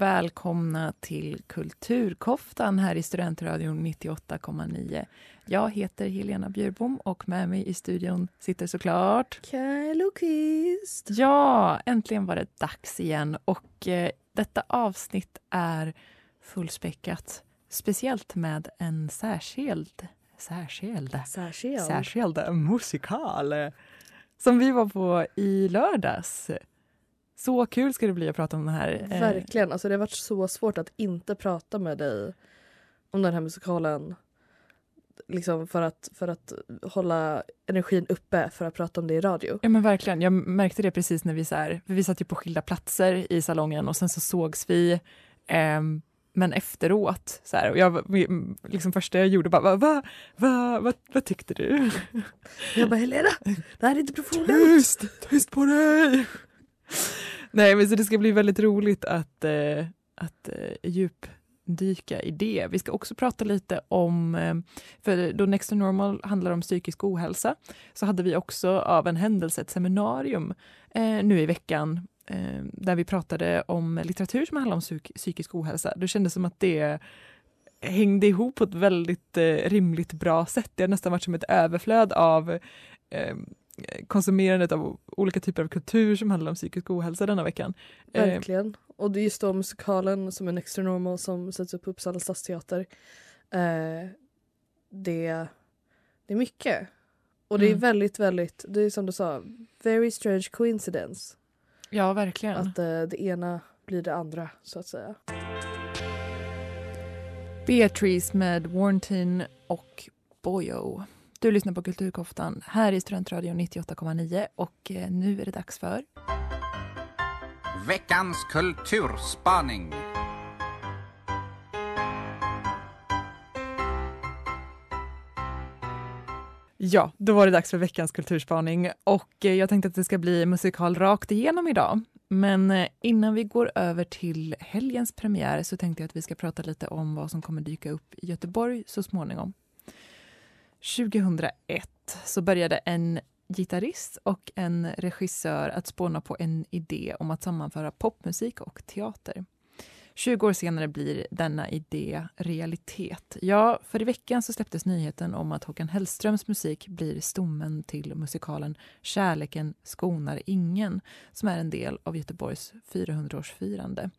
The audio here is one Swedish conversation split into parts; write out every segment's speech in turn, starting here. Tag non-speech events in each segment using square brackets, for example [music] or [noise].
välkomna till Kulturkoftan här i Studentradion 98,9. Jag heter Helena Bjurbom och med mig i studion sitter såklart Kaj Kvist. Ja, äntligen var det dags igen och eh, detta avsnitt är fullspäckat. Speciellt med en särskild, särskild, Särskild. särskild musikal eh, som vi var på i lördags. Så kul ska det bli att prata om det här. Eh, Verkligen. Alltså, det har varit så svårt att inte prata med dig om den här musikalen. Liksom för att, för att hålla energin uppe för att prata om det i radio. Ja men verkligen, jag märkte det precis när vi så här, vi satt ju på skilda platser i salongen och sen så sågs vi ehm, men efteråt, så här, och jag, liksom första jag gjorde bara, va, va, va, va, vad tyckte du? Jag bara, Helena, det här är inte professionellt. Tyst, tyst på dig! [laughs] Nej men så det ska bli väldigt roligt att, eh, att eh, djupdyka i det. Vi ska också prata lite om, eh, för då Next to Normal handlar om psykisk ohälsa, så hade vi också av en händelse ett seminarium eh, nu i veckan eh, där vi pratade om litteratur som handlar om psyk psykisk ohälsa. Det kändes som att det hängde ihop på ett väldigt eh, rimligt bra sätt. Det har nästan varit som ett överflöd av eh, konsumerandet av olika typer av kultur som handlar om psykisk ohälsa denna veckan. Eh, Verkligen. Och det är just då musikalen som är Next to Normal som sätts upp på Uppsala stadsteater. Eh, det, det är mycket. Och det är Mm. väldigt, väldigt, det är som du sa, very strange coincidence. Ja, verkligen. Att eh, det ena blir det andra, så att säga. Beatrice med Warntin och Boyo. Du lyssnar på Kulturkoftan här i Studentradion 98,9 och eh, nu är det dags för Veckans kulturspaning. Ja, då var det dags för veckans kulturspaning och eh, jag tänkte att det ska bli musikal rakt igenom idag. Men eh, innan vi går över till helgens premiär så tänkte jag att vi ska prata lite om vad som kommer dyka upp i Göteborg så småningom. 2001 så började en gitarrist och en regissör att spåna på en idé om att sammanföra popmusik och teater. 20 år senare blir denna idé realitet. Ja, för i veckan så släpptes nyheten om att Håkan Hellströms musik blir stommen till musikalen Kärleken skonar ingen, som är en del av Göteborgs 400-årsfirande.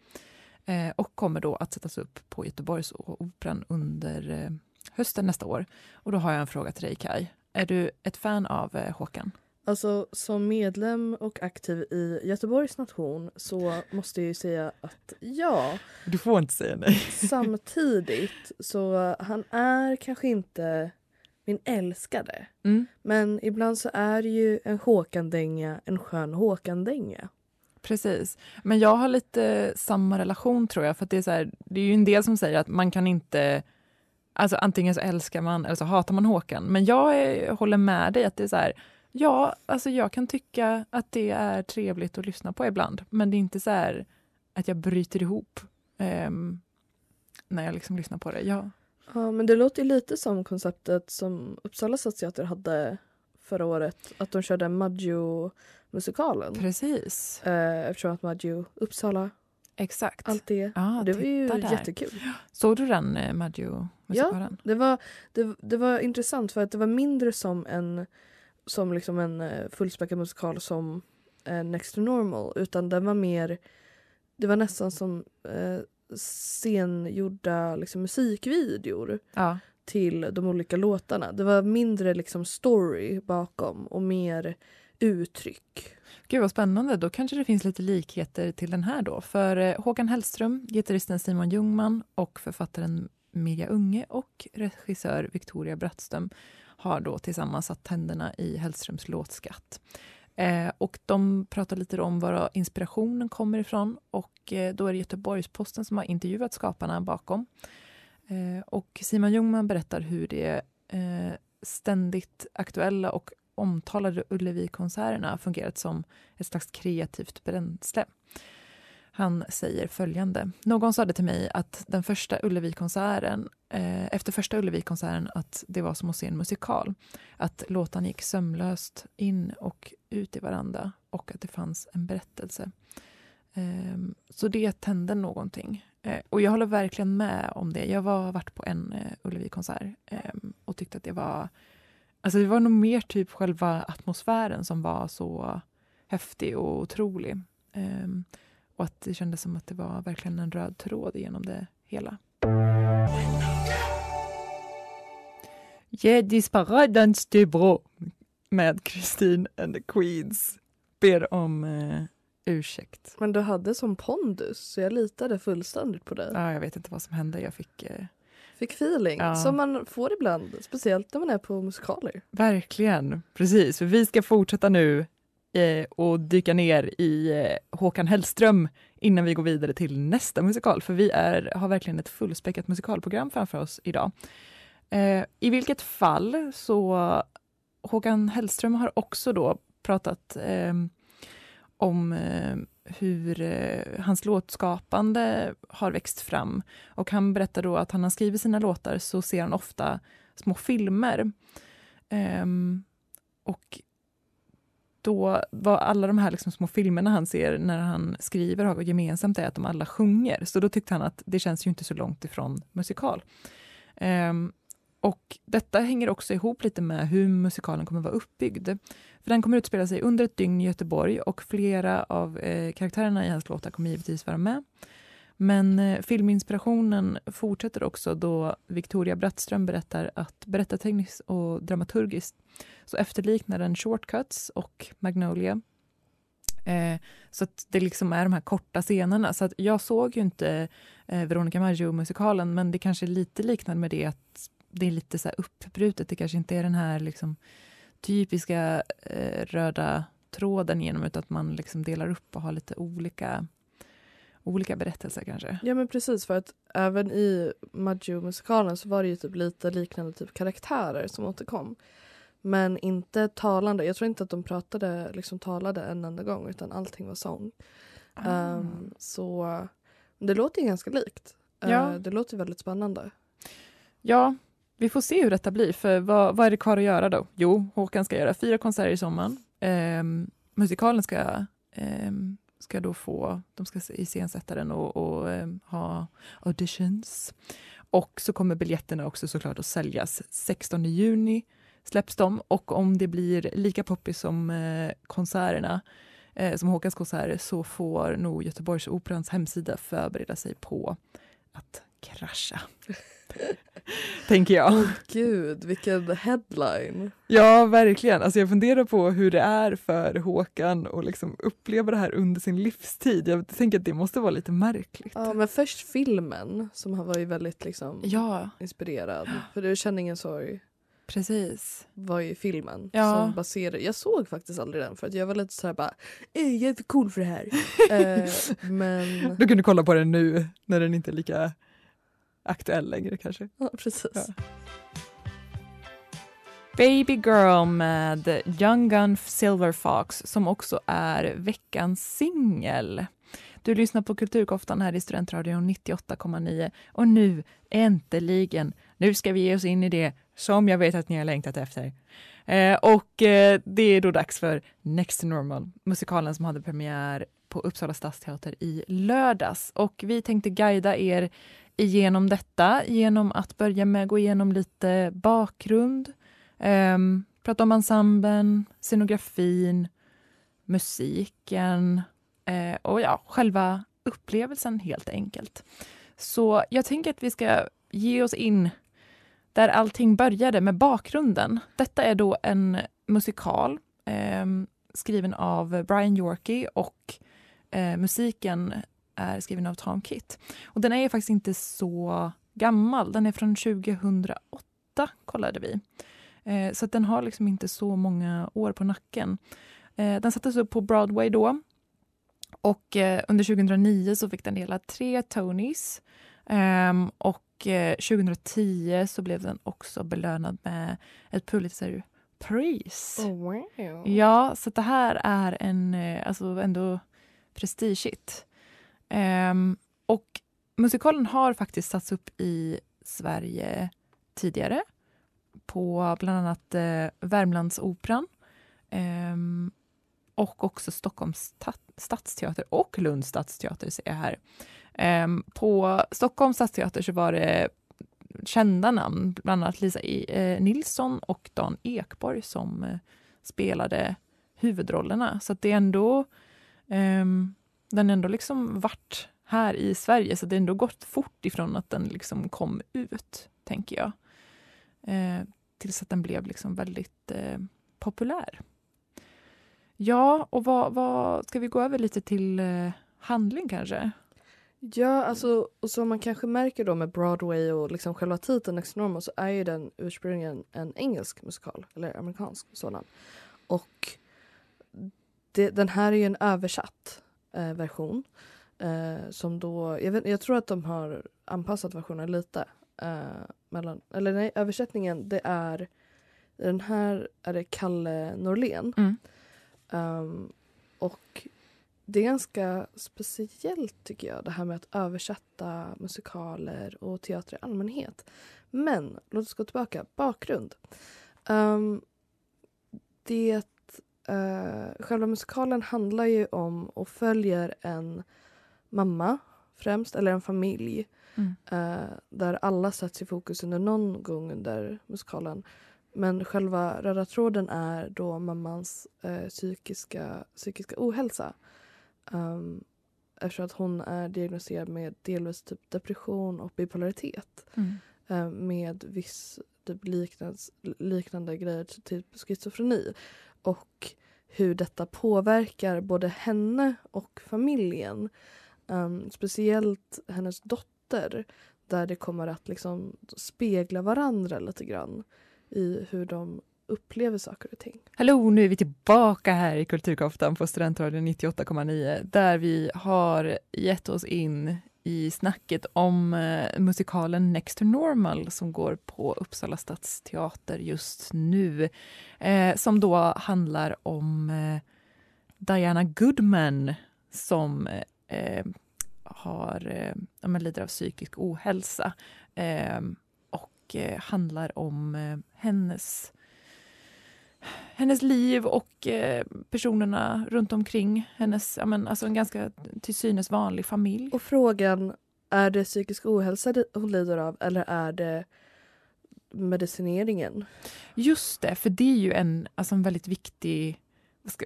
Eh, och kommer då att sättas upp på Göteborgs Operan under eh, hösten nästa år. Och då har jag en fråga till dig Kai. Är du ett fan av eh, Håkan? Alltså som medlem och aktiv i Göteborgs nation så måste jag ju säga att ja. Du får inte säga nej. [laughs] Samtidigt så han är kanske inte min älskade. Mm. Men ibland så är ju en Håkandänga en skön Håkandänga. Precis. Men jag har lite samma relation tror jag. För att det, är så här, det är ju en del som säger att man kan inte... Alltså antingen så älskar man eller så hatar man Håkan. Men jag är, håller med dig att det är så här... Ja, alltså jag kan tycka att det är trevligt att lyssna på ibland. Men det är inte så här att jag bryter ihop ehm, när jag liksom lyssnar på det. Ja. Ja, men det låter lite som konceptet som Uppsala stadsteater hade förra året. Att de körde Maggio-musikalen. Precis, Eh, eftersom att Maggio, Uppsala, exakt. allt det. Ja, det var ju där. jättekul. Såg du den eh, Maggio-musikalen? Det var, det, det var intressant för att det var mindre som en, som liksom en eh, fullspäckad musikal som eh, Next to Normal utan den var mer det var nästan som eh, scengjorda liksom, musikvideor Ja. till de olika låtarna. Det var mindre liksom story bakom och mer uttryck. Gud vad spännande, då kanske det finns lite likheter till den här då. För eh, Håkan Hellström, gitarristen Simon Ljungman och författaren Mirja Unge och regissör Victoria Brattström har då tillsammans satt tänderna i Hellströms låtskatt. Eh, och de pratar lite om var inspirationen kommer ifrån och eh, då är det Göteborgs-Posten som har intervjuat skaparna bakom. Eh, och Simon Ljungman berättar hur det eh, ständigt aktuella och omtalade Ullevi-konserterna fungerat som ett slags kreativt bränsle. Han säger följande. Någon sade till mig att den första Ullevi-konserten, eh, efter första Ullevi-konserten att det var som att se en musikal. Att låtarna gick sömlöst in och ut i varandra och att det fanns en berättelse. Eh, så det tände någonting. Eh, och jag håller verkligen med om det. Jag var varit på en eh, Ullevi-konsert ehm, och tyckte att det var Alltså det var nog mer typ själva atmosfären som var så häftig och otrolig. Ehm, och att det kändes som att det var verkligen en röd tråd genom det hela. Je disparadans de bro med Christine and the Queens. Ber om eh, ursäkt. Men du hade som pondus så jag litade fullständigt på dig. Ja, jag vet inte vad som hände. Jag fick eh, Fick feeling Ja. som man får ibland, speciellt när man är på musikaler. Verkligen, precis. För vi ska fortsätta nu eh, och dyka ner i eh, Håkan Hellström innan vi går vidare till nästa musikal. För vi är, har verkligen ett fullspäckat musikalprogram framför oss idag. Eh, I vilket fall så Håkan Hellström har också då pratat eh, om eh, hur eh, hans låtskapande har växt fram. Och han berättar då att han har skrivit sina låtar så ser han ofta små filmer. Um, och då var alla de här liksom små filmerna han ser när han skriver har gemensamt är att de alla sjunger. Så då tyckte han att det känns ju inte så långt ifrån musikal. Um, och detta hänger också ihop lite med hur musikalen kommer vara uppbyggd. För den kommer utspela sig under ett dygn i Göteborg och flera av eh, karaktärerna i hans låtar kommer givetvis vara med. Men eh, filminspirationen fortsätter också då Victoria Brattström berättar att berättartekniskt och dramaturgiskt så efterliknar den Shortcuts och Magnolia. Eh, så att det liksom är de här korta scenerna. Så att jag såg ju inte eh, Veronica Maggio-musikalen men det kanske är lite liknande med det att det är lite så här uppbrutet. Det kanske inte är den här liksom typiska eh, röda tråden genom utan att man liksom delar upp och har lite olika olika berättelser kanske. Ja men precis för att även i Maggio-musikalen så var det ju typ lite liknande typ karaktärer som återkom. Men inte talande. Jag tror inte att de pratade, liksom talade en enda gång utan allting var sång. Ah. Ehm, så det låter ju ganska likt. Eh, Ja. det låter väldigt spännande. Ja, vi får se hur detta blir. För vad, vad är det kvar att göra då? Jo, Håkan ska göra fyra konserter i sommaren. Ehm, musikalen ska, ehm, ska då få, de ska iscensätta den och, och ehm, ha auditions. Och så kommer biljetterna också såklart att säljas 16 juni släpps de och om det blir lika poppis som eh, konserterna eh, som Håkans konserter så får nog Göteborgsoperans hemsida förbereda sig på att krascha. [laughs] Tänker jag. Åh gud, vilken headline. Ja, verkligen. Alltså jag funderar på hur det är för Håkan att liksom uppleva det här under sin livstid. Jag tänker att det måste vara lite märkligt. Ja, men först filmen som har varit väldigt liksom, Ja, inspirerad. För du känner ingen sorg precis. var ju filmen. Ja. Som baserade, jag såg faktiskt aldrig den för att jag var lite såhär bara "Eh, jag är för cool för det här. [laughs] eh, men Du kunde kolla på den nu när den inte är lika aktuell längre kanske. ja, precis. Ja. Baby Girl med Young Gun Silver Fox som också är veckans singel. Du lyssnar på Kulturkoftan här i Studentradion 98,9 och nu äntligen, nu ska vi ge oss in i det som jag vet att ni har längtat efter. Eh, och eh, det är då dags för Next to Normal, musikalen som hade premiär på Uppsala stadsteater i lördags. Och vi tänkte guida er igenom detta genom att börja med att gå igenom lite bakgrund, eh, prata om ensemblen, scenografin, musiken eh, och ja, själva upplevelsen helt enkelt. Så jag tänker att vi ska ge oss in där allting började med bakgrunden. Detta är då en musikal eh, skriven av Brian Yorkie och eh, musiken är skriven av Tom Kitt. Och den är faktiskt inte så gammal. Den är från 2008 kollade vi. Eh, så den har liksom inte så många år på nacken. Eh, den sattes upp på Broadway då. Och eh, under 2009 så fick den dela tre Tonys. Ehm, och 2010 så blev den också belönad med ett Pulitzerpris. Oh, wow. Ja, så det här är en, alltså ändå prestigigt. Um, ehm, och musikalen har faktiskt satts upp i Sverige tidigare på bland annat eh, Värmlandsoperan um, och också Stockholms stadsteater och Lunds stadsteater ser jag här. Um, på Stockholms stadsteater så var det kända namn, bland annat Lisa e eh, Nilsson och Dan Ekborg som eh, spelade huvudrollerna. Så det är ändå um, den ändå liksom varit här i Sverige, så det har ändå gått fort ifrån att den liksom kom ut, tänker jag. Eh, tills att den blev liksom väldigt eh, populär. Ja, och vad, vad, ska vi gå över lite till eh, handling kanske? Ja, alltså, och som man kanske märker då med Broadway och liksom själva titeln Next Normal så är ju den ursprungligen en engelsk musikal, eller amerikansk sådan. Och det, den här är ju en översatt eh, version. Eh, som då, jag, vet, jag tror att de har anpassat versionen lite. Eh, mellan, eller nej, översättningen det är den här är det Kalle Norlén. Mm. Um, och det är ganska speciellt tycker jag det här med att översätta musikaler och teater i allmänhet. Men låt oss gå tillbaka. Bakgrund. Um, det Uh, själva musikalen handlar ju om och följer en mamma främst, eller en familj. Mm. Uh, där alla sätts i fokus under någon gång under musikalen. Men själva röda tråden är då mammans uh, psykiska, psykiska ohälsa. Um, eftersom att hon är diagnostiserad med delvis typ depression och bipolaritet. Mm. Uh, med viss typ liknande, liknande grejer, typ schizofreni och hur detta påverkar både henne och familjen. Um, speciellt hennes dotter där det kommer att liksom spegla varandra lite grann i hur de upplever saker och ting. Hallå, nu är vi tillbaka här i Kulturkoftan på Studentradion 98,9 där vi har gett oss in i snacket om eh, musikalen Next to Normal som går på Uppsala stadsteater just nu. Eh, som då handlar om eh, Diana Goodman som eh, har, eh, men lider av psykisk ohälsa eh, och eh, handlar om eh, hennes hennes liv och eh, personerna runt omkring hennes, ja, men, alltså en ganska till synes vanlig familj. Och frågan, är det psykisk ohälsa hon lider av eller är det medicineringen? Just det, för det är ju en, alltså en väldigt viktig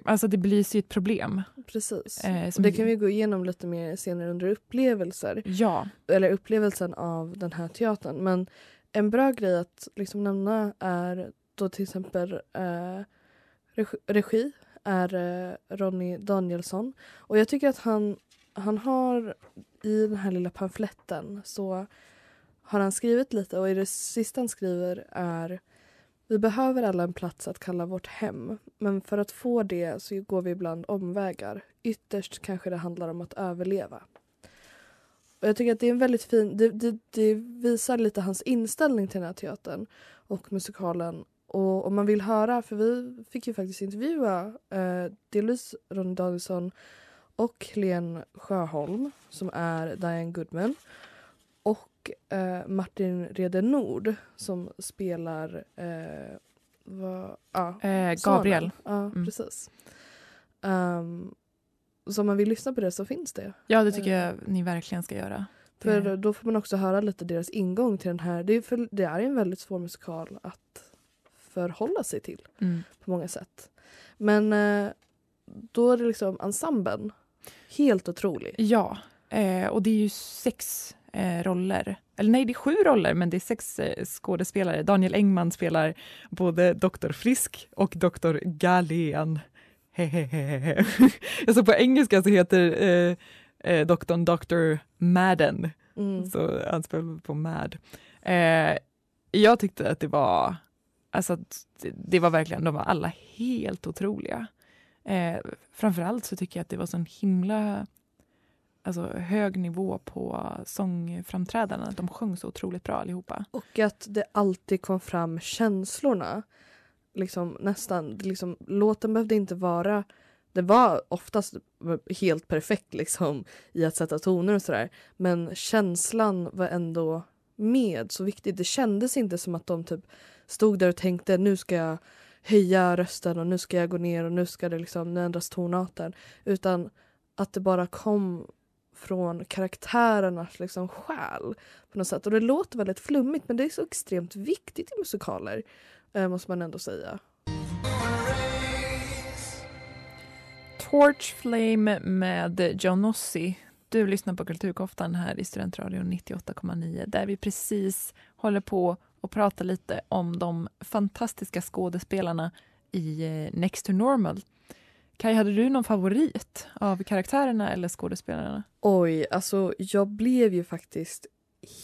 Alltså det blir ju ett problem. Precis. Eh, det kan vi gå igenom lite mer senare under upplevelser. Ja. Eller upplevelsen av den här teatern. Men en bra grej att liksom nämna är då till exempel eh, regi är eh, Ronny Danielsson. Och jag tycker att han, han har i den här lilla pamfletten så har han skrivit lite och i det sista han skriver är vi behöver alla en plats att kalla vårt hem, men för att få det så går vi ibland omvägar. Ytterst kanske det handlar om att överleva. Och Jag tycker att det är en väldigt fin... Det, det, det visar lite hans inställning till den här teatern och musikalen och om man vill höra, för vi fick ju faktiskt intervjua eh, delvis Ronny Danielsson och Helene Sjöholm som är Diane Goodman och eh, Martin Rede Nord som spelar eh, vad, ja, Eh. Gabriel. Ja, Mm. precis. Um, så om man vill lyssna på det så finns det. Ja, det tycker Eh. jag ni verkligen ska göra. För då får man också höra lite deras ingång till den här. Det är, för, det är en väldigt svår musikal att förhålla sig till Mm. på många sätt. Men eh, då är det liksom ensemblen. Helt otrolig. Ja, eh, och det är ju sex eh, roller. Eller nej, det är sju roller, men det är sex skådespelare. Daniel Engman spelar både Dr. Frisk och Dr. Galen. [laughs] Såg på engelska så heter eh, doktorn Dr. Madden. Mm. Så han spelar på Mad. Eh, jag tyckte att det var, alltså det, det var verkligen, de var alla helt otroliga. Eh, framförallt så tycker jag att det var sån himla alltså, hög nivå på sångframträdandena. De sjöng så otroligt bra allihopa. Och att det alltid kom fram känslorna. Liksom nästan, liksom, låten behövde inte vara det var oftast helt perfekt liksom i att sätta toner och sådär. Men känslan var ändå med, så viktigt. Det kändes inte som att de typ stod där och tänkte nu ska jag höja rösten och nu ska jag gå ner och nu ska det liksom nu ändras tonarten. Utan att det bara kom från karaktärernas liksom själ på något sätt. Och det låter väldigt flummigt men det är så extremt viktigt i musikaler eh, måste man ändå säga. Torch Flame med John Ossie. Du lyssnar på Kulturkoftan här i Studentradion 98,9 där vi precis håller på att prata lite om de fantastiska skådespelarna i eh, Next to Normal. Kai, hade du någon favorit av karaktärerna eller skådespelarna? Oj, alltså jag blev ju faktiskt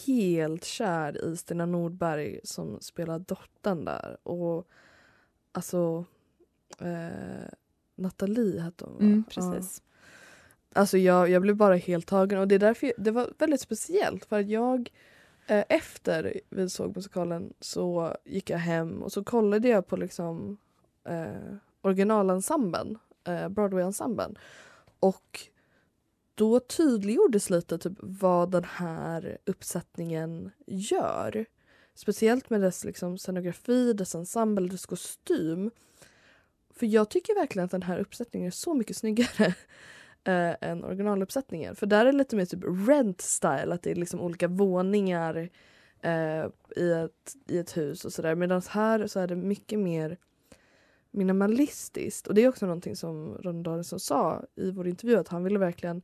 helt kär i Stina Nordberg som spelar dottern där. Och alltså eh, Nathalie hette hon va? Mm, Ja. Alltså jag, jag blev bara helt tagen och det är därför det var väldigt speciellt för att jag eh, efter vi såg musikalen så gick jag hem och så kollade jag på liksom eh, originalensemblen, eh, Broadway-ensemblen och då tydliggjordes lite typ vad den här uppsättningen gör. Speciellt med dess liksom, scenografi, dess ensemble, dess kostym. För jag tycker verkligen att den här uppsättningen är så mycket snyggare eh, än originaluppsättningen. För där är det lite mer typ rent-style, att det är liksom olika våningar eh, i, ett, i ett hus och sådär. Medan här så är det mycket mer minimalistiskt. Och det är också någonting som Ron Danielsson sa i vår intervju att han ville verkligen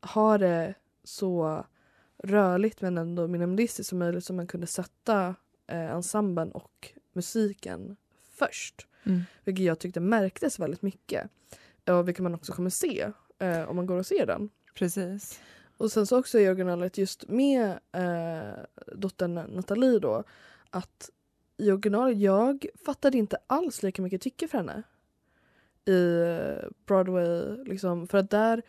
ha det så rörligt men ändå minimalistiskt som möjligt så man kunde sätta eh, ensemblen och musiken först. Mm. Vilket jag tyckte märktes väldigt mycket. Och vilket man också kommer se eh, om man går och ser den. Precis. Och sen så också i originalet just med eh, dottern Nathalie då att i originalet, jag fattade inte alls lika mycket tycke för henne i eh, Broadway. Liksom, för att där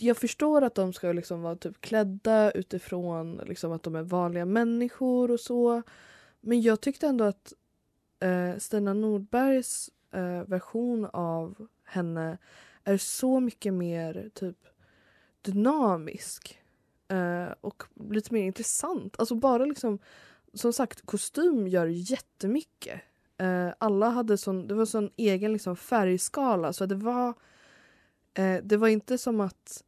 jag förstår att de ska liksom vara typ klädda utifrån liksom att de är vanliga människor och så. Men jag tyckte ändå att eh, Stina Nordbergs eh, version av henne är så mycket mer typ dynamisk eh, och lite mer intressant. Alltså bara liksom, som sagt, kostym gör jättemycket. Eh, alla hade sån, det var sån egen liksom färgskala så det var eh, det var inte som att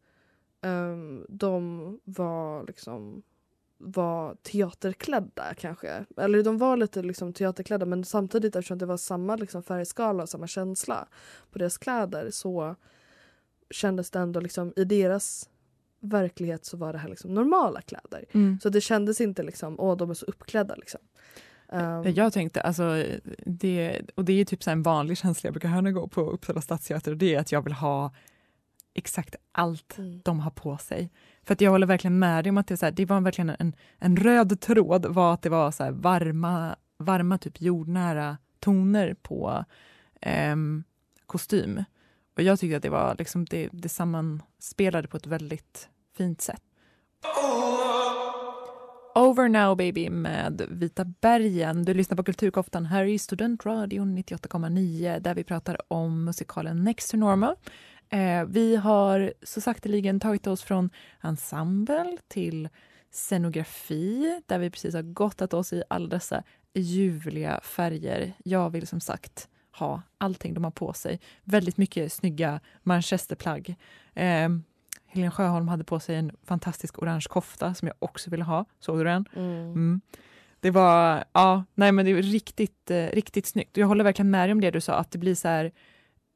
ehm, de var liksom var teaterklädda kanske. Eller de var lite liksom teaterklädda men samtidigt eftersom det var samma liksom färgskala och samma känsla på deras kläder så kändes det ändå liksom i deras verklighet så var det här liksom normala kläder. Mm. Så det kändes inte liksom, åh de är så uppklädda liksom. Ehm, Jag tänkte, alltså, det, och det är typ så en vanlig känsla jag brukar höra när jag går på Uppsala stadsteater och det är att jag vill ha exakt allt mm. de har på sig. För att jag håller verkligen med dig om att det, så här, det var verkligen en, en röd tråd var att det var så här varma, varma typ jordnära toner på eh, kostym. Och jag tyckte att det var liksom det, det sammanspelade på ett väldigt fint sätt. Over now baby med Vita bergen. Du lyssnar på Kulturkoftan här i Studentradion 98,9 där vi pratar om musikalen Next to normal. Eh, vi har så sakteligen tagit oss från ensemble till scenografi där vi precis har gottat oss i alla dessa ljuvliga färger. Jag vill som sagt ha allting de har på sig. Väldigt mycket snygga manchesterplagg. Eh, Helene Sjöholm hade på sig en fantastisk orange kofta som jag också ville ha. Såg du den? Mm. Mm. Det var, ja, nej men det var riktigt, eh, riktigt snyggt. Jag håller verkligen med dig om det du sa, att det blir så här,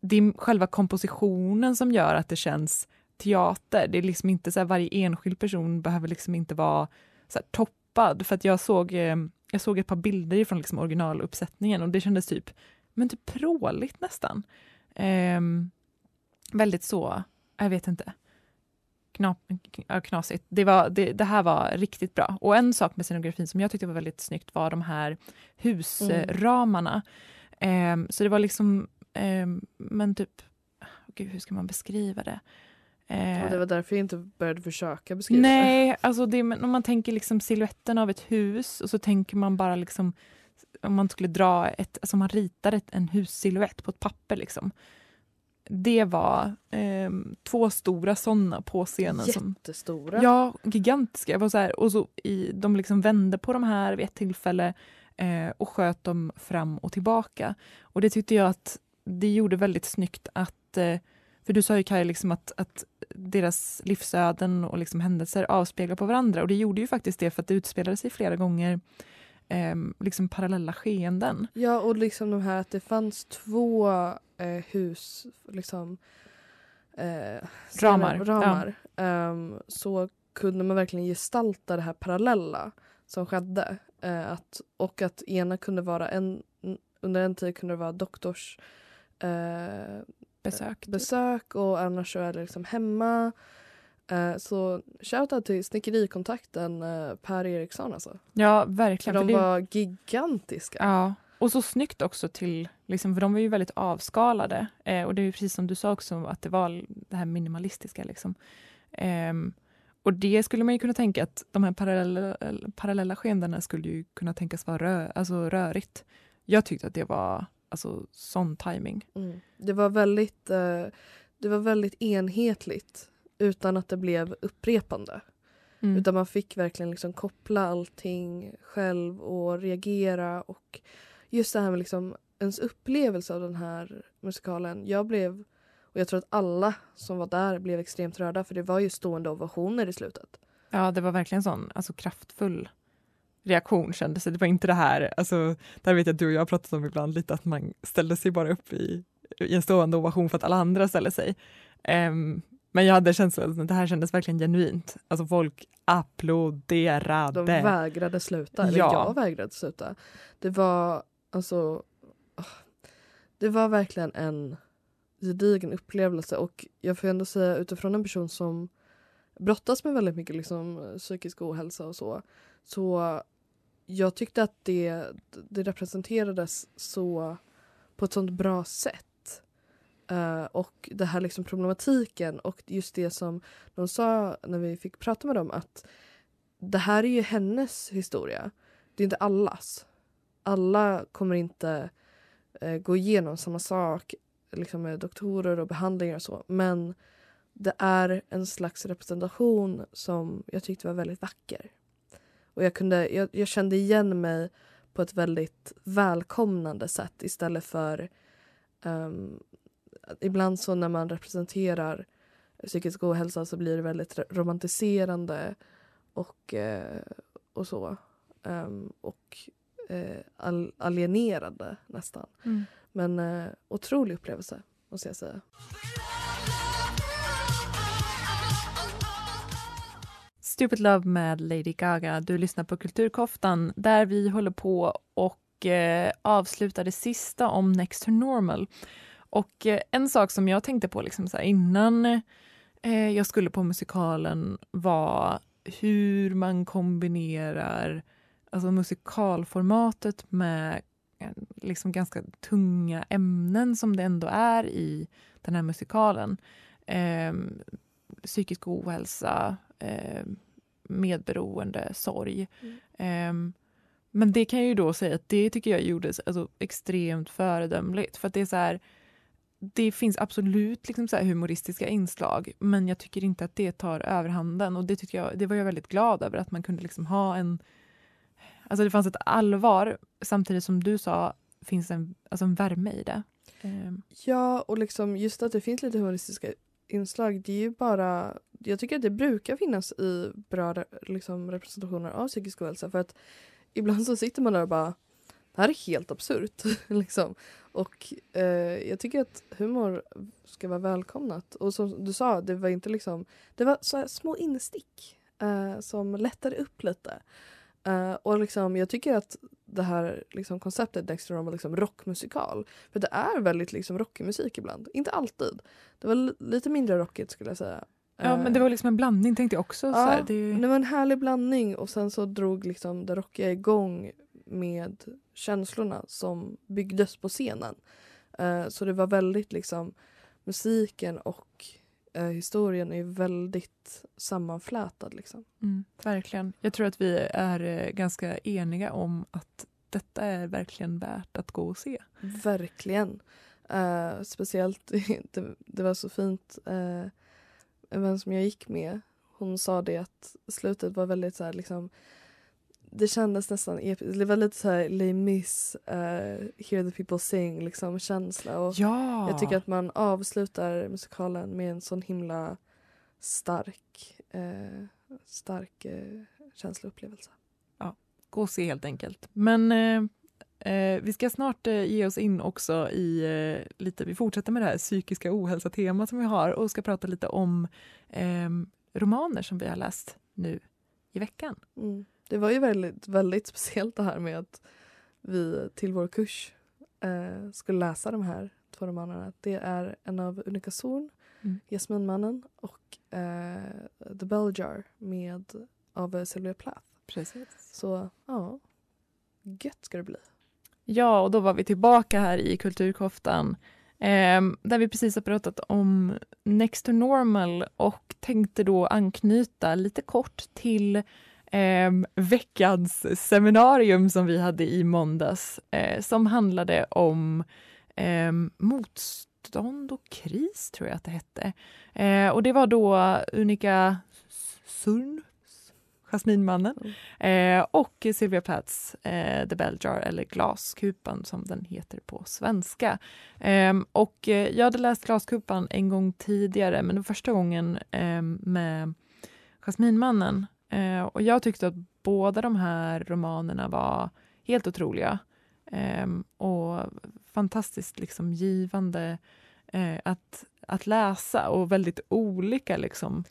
det är själva kompositionen som gör att det känns teater. Det är liksom inte så här, varje enskild person behöver liksom inte vara så här, toppad. För att jag såg, eh, jag såg ett par bilder från liksom originaluppsättningen och det kändes typ, men typ pråligt nästan. Ehm, väldigt så, jag vet inte knap, knasigt. Det, var, det, det, här var riktigt bra. Och en sak med scenografin som jag tyckte var väldigt snyggt var de här husramarna. Mm. Eh, så det var liksom, eh, men typ, gud hur ska man beskriva det? Ja, det var därför jag inte började försöka beskriva nej, det. alltså det, om man tänker liksom siluetten av ett hus och så tänker man bara liksom om man skulle dra ett, alltså man ritar ett, en hussilhuett på ett papper liksom det var eh, två stora sådana på scenen. Jättestora? Som, ja, gigantiska. var så här, och så i, de liksom vände på de här vid ett tillfälle eh, och sköt dem fram och tillbaka. Och det tyckte jag att det gjorde väldigt snyggt att eh, för du sa ju Kaj liksom att, att deras livsöden och liksom händelser avspeglar på varandra och det gjorde ju faktiskt det för att det utspelade sig flera gånger eh, liksom parallella skeenden. Ja, och liksom de här att det fanns två eh, hus, liksom eh, ramar, ramar ja. um, så kunde man verkligen gestalta det här parallella som skedde. Uh, att, och att ena kunde vara en, under en tid kunde det vara doktors uh, besök, typ. besök och annars så är det liksom hemma. Uh, så shoutout till snickerikontakten uh, Per Eriksson alltså. Ja verkligen. För de för det... var gigantiska. Ja, och så snyggt också till, liksom, för de var ju väldigt avskalade. Eh, och det är precis som du sa också, att det var det här minimalistiska. Liksom. Eh, och det skulle man ju kunna tänka att de här parallella, parallella skeendena skulle ju kunna tänkas vara rö, alltså rörigt. Jag tyckte att det var alltså, sån timing. Mm. Det, var väldigt, eh, det var väldigt enhetligt utan att det blev upprepande. Mm. Utan man fick verkligen liksom koppla allting själv och reagera och just det här med liksom ens upplevelse av den här musikalen. Jag blev, och jag tror att alla som var där blev extremt rörda för det var ju stående ovationer i slutet. Ja, det var verkligen sån alltså, kraftfull reaktion kändes det. Det var inte det här, alltså, där vet jag att du och jag har pratat om ibland lite att man ställde sig bara upp i, i en stående ovation för att alla andra ställer sig. Um, men jag hade känslan att det här kändes verkligen genuint. Alltså folk applåderade. De vägrade sluta, eller ja. jag vägrade sluta. Det var Alltså, det var verkligen en gedigen upplevelse och jag får ändå säga utifrån en person som brottas med väldigt mycket liksom, psykisk ohälsa och så. Så jag tyckte att det, det representerades så på ett sånt bra sätt. Uh, och det här liksom problematiken och just det som de sa när vi fick prata med dem att det här är ju hennes historia. Det är inte allas alla kommer inte uh, gå igenom samma sak liksom med doktorer och behandlingar och så. Men det är en slags representation som jag tyckte var väldigt vacker. Och jag, kunde, jag, jag kände igen mig på ett väldigt välkomnande sätt istället för um, ibland så när man representerar psykisk ohälsa så blir det väldigt romantiserande och, eh, och så. Um, och eh, alienerande nästan. Mm. Men eh, otrolig upplevelse måste jag säga. Stupid Love med Lady Gaga. Du lyssnar på Kulturkoftan där vi håller på och eh, avslutar det sista om Next to Normal. Och eh, en sak som jag tänkte på liksom så innan eh, jag skulle på musikalen var hur man kombinerar alltså musikalformatet med eh, liksom ganska tunga ämnen som det ändå är i den här musikalen. Eh, psykisk ohälsa, eh, medberoende, sorg. Mm. Eh, men det kan jag ju då säga att det tycker jag gjordes alltså, extremt föredömligt. För det är så här, det finns absolut liksom så humoristiska inslag men jag tycker inte att det tar överhanden och det, tycker jag, det var jag väldigt glad över att man kunde liksom ha en... Alltså det fanns ett allvar samtidigt som du sa finns en, alltså en värme i det. Ehm, Ja, och liksom just att det finns lite humoristiska inslag, det är ju bara... Jag tycker att det brukar finnas i bra liksom, representationer av psykisk ohälsa för att ibland så sitter man där och bara det här är helt absurt. [laughs] liksom. Och eh, jag tycker att humor ska vara välkomnat. Och som du sa, det var inte liksom... Det var så här små instick eh, som lättade upp lite. Eh, och liksom, jag tycker att det här liksom, konceptet Dexter Normal liksom, rockmusikal för det är väldigt liksom, rockig musik ibland. Inte alltid. Det var lite mindre rockigt skulle jag säga ja, Eh, men det var liksom en blandning tänkte jag också. så här, det, det var en härlig blandning och sen så drog liksom det rockiga igång med känslorna som byggdes på scenen. Eh, så det var väldigt liksom musiken och eh, historien är väldigt sammanflätad liksom. mm, verkligen. Jag tror att vi är eh, ganska eniga om att detta är verkligen värt att gå och se. Verkligen. Eh, speciellt, [laughs] det, det var så fint. Uh, en vän som jag gick med, hon sa det att slutet var väldigt så här liksom det kändes nästan episkt. Det var lite så här Les Mis, uh, Hear the people sing liksom känsla. Och Ja! Jag tycker att man avslutar musikalen med en sån himla stark, eh, stark eh, känsloupplevelse. gå och se helt enkelt. Men eh, vi ska snart eh, ge oss in också i eh, lite, vi fortsätter med det här psykiska ohälsa-temat som vi har och ska prata lite om eh, romaner som vi har läst nu i veckan. Mm. Det var ju väldigt, väldigt speciellt det här med att vi till vår kurs eh, skulle läsa de här två romanerna. Det är en av Unika Zorn, Mm. Jasminmannen och eh, The Bell Jar med, av Sylvia Plath. Precis. Så ja, gött ska det bli. Ja, och då var vi tillbaka här i Kulturkoftan eh, där vi precis har pratat om Next to Normal och tänkte då anknyta lite kort till eh, veckans seminarium som vi hade i måndags eh, som handlade om eh, motstånd och kris, tror jag att det hette. Eh, och det var då Unika Surn, Jasminmannen, Eh, och Sylvia Plaths eh, The Bell Jar, eller Glaskupan som den heter på svenska. Ehm, och eh, jag hade läst Glaskupan en gång tidigare, men det var första gången ehm, med Jasminmannen. Eh, och jag tyckte att båda de här romanerna var helt otroliga. Ehm, och fantastiskt liksom givande eh, att, att läsa och väldigt olika liksom,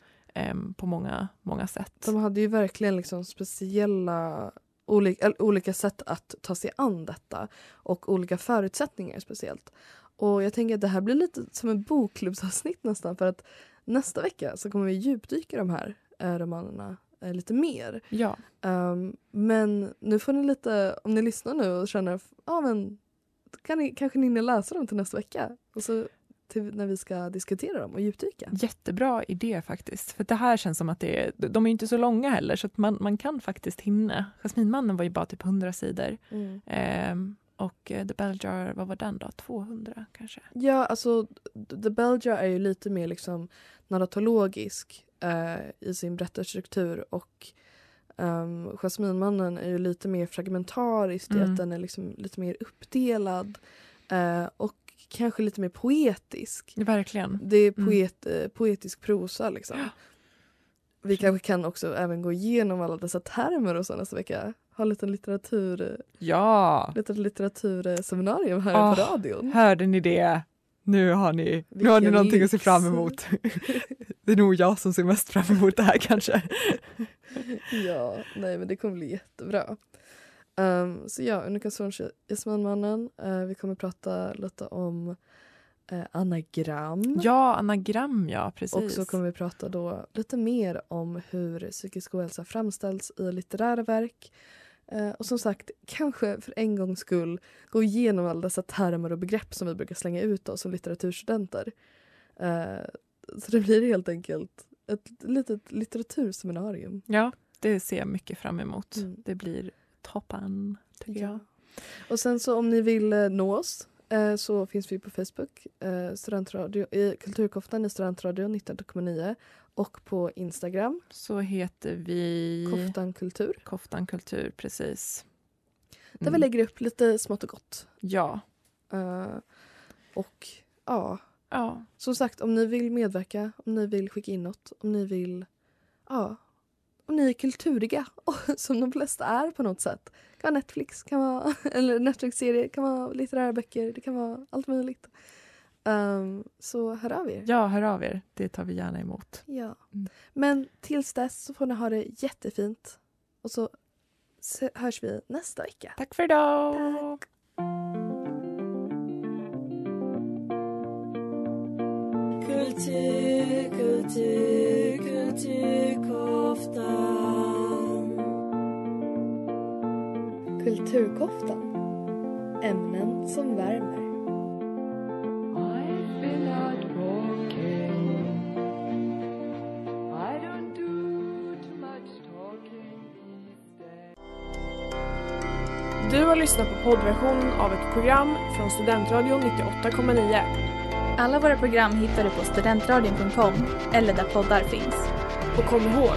på många, många sätt. De hade ju verkligen liksom speciella olika, olika sätt att ta sig an detta och olika förutsättningar speciellt. Och jag tänker att det här blir lite som en bokklubbsavsnitt nästan för att nästa vecka så kommer vi djupdyka de här eh, romanerna eh, lite mer. Ja. Um, men nu får ni lite, om ni lyssnar nu och känner, ja men kan ni, kanske ni hinner läsa dem till nästa vecka. Och så till när vi ska diskutera dem och djupdyka. Jättebra idé faktiskt. För det här känns som att det är, de är inte så långa heller så att man, man kan faktiskt hinna. Jasminmannen var ju bara typ 100 sidor. Mm. Ehm, och eh, The Bell Jar, vad var den då? 200 kanske? Ja, alltså The Bell Jar är ju lite mer liksom narratologisk eh, i sin berättarstruktur och um, Jasminmannen är ju lite mer fragmentarisk Mm. att den är liksom lite mer uppdelad eh, och kanske lite mer poetisk. Verkligen. Det är Mm. poet, eh, poetisk prosa liksom. Vi kanske kan också även gå igenom alla dessa termer och så nästa vecka. Ha en liten litteratur, Ja! lite litteraturseminarium här Ah, på radion. Hörde ni det? Nu har ni, nu har ni Vilken någonting att se fram emot. [laughs] det är nog jag som ser mest fram emot det här kanske. Ja, nej men det kommer bli jättebra. Um, så ja, Unika Zorns Jasminmannen. Uh, vi kommer prata lite om uh, anagram. Ja, anagram ja, precis. Och så kommer vi prata då lite mer om hur psykisk ohälsa framställs i litterära verk. Eh, och som sagt, kanske för en gångs skull gå igenom alla dessa termer och begrepp som vi brukar slänga ut oss som litteraturstudenter. Så det blir helt enkelt ett litet litteraturseminarium. Ja, det ser jag mycket fram emot. Mm. Det blir toppen, tycker jag. Och sen så om ni vill eh, nå oss eh, så finns vi på Facebook, eh, studentradio, i Kulturkoftan i Studentradion 19,9 och på Instagram, Så heter vi Koftan Kultur. Koftan Kultur, precis. Där vi Mm. lägger upp lite smått och gott. Ja. Eh, och ja, ja. som sagt om ni vill medverka, om ni vill skicka in något, om ni vill, ja, om ni är kulturiga, [laughs] som de flesta är på något sätt. Det kan vara Netflix, kan vara, [laughs] eller Netflix-serie, kan vara litterära böcker, det kan vara allt möjligt. Ehm, så hör av er. ja, hör av er. Det tar vi gärna emot. Ja. Mm. Men tills dess så får ni ha det jättefint. Och så hörs vi nästa vecka. Tack för idag! Tack. Kultur, kultur, kulturkoftan. Kulturkoftan. Ämnen som värmer. I've been out walking. I don't do too much talking these days. Du har lyssnat på poddversionen av ett program från Studentradion 98,9. Alla våra program hittar du på studentradion.com eller där poddar finns. Och kom ihåg,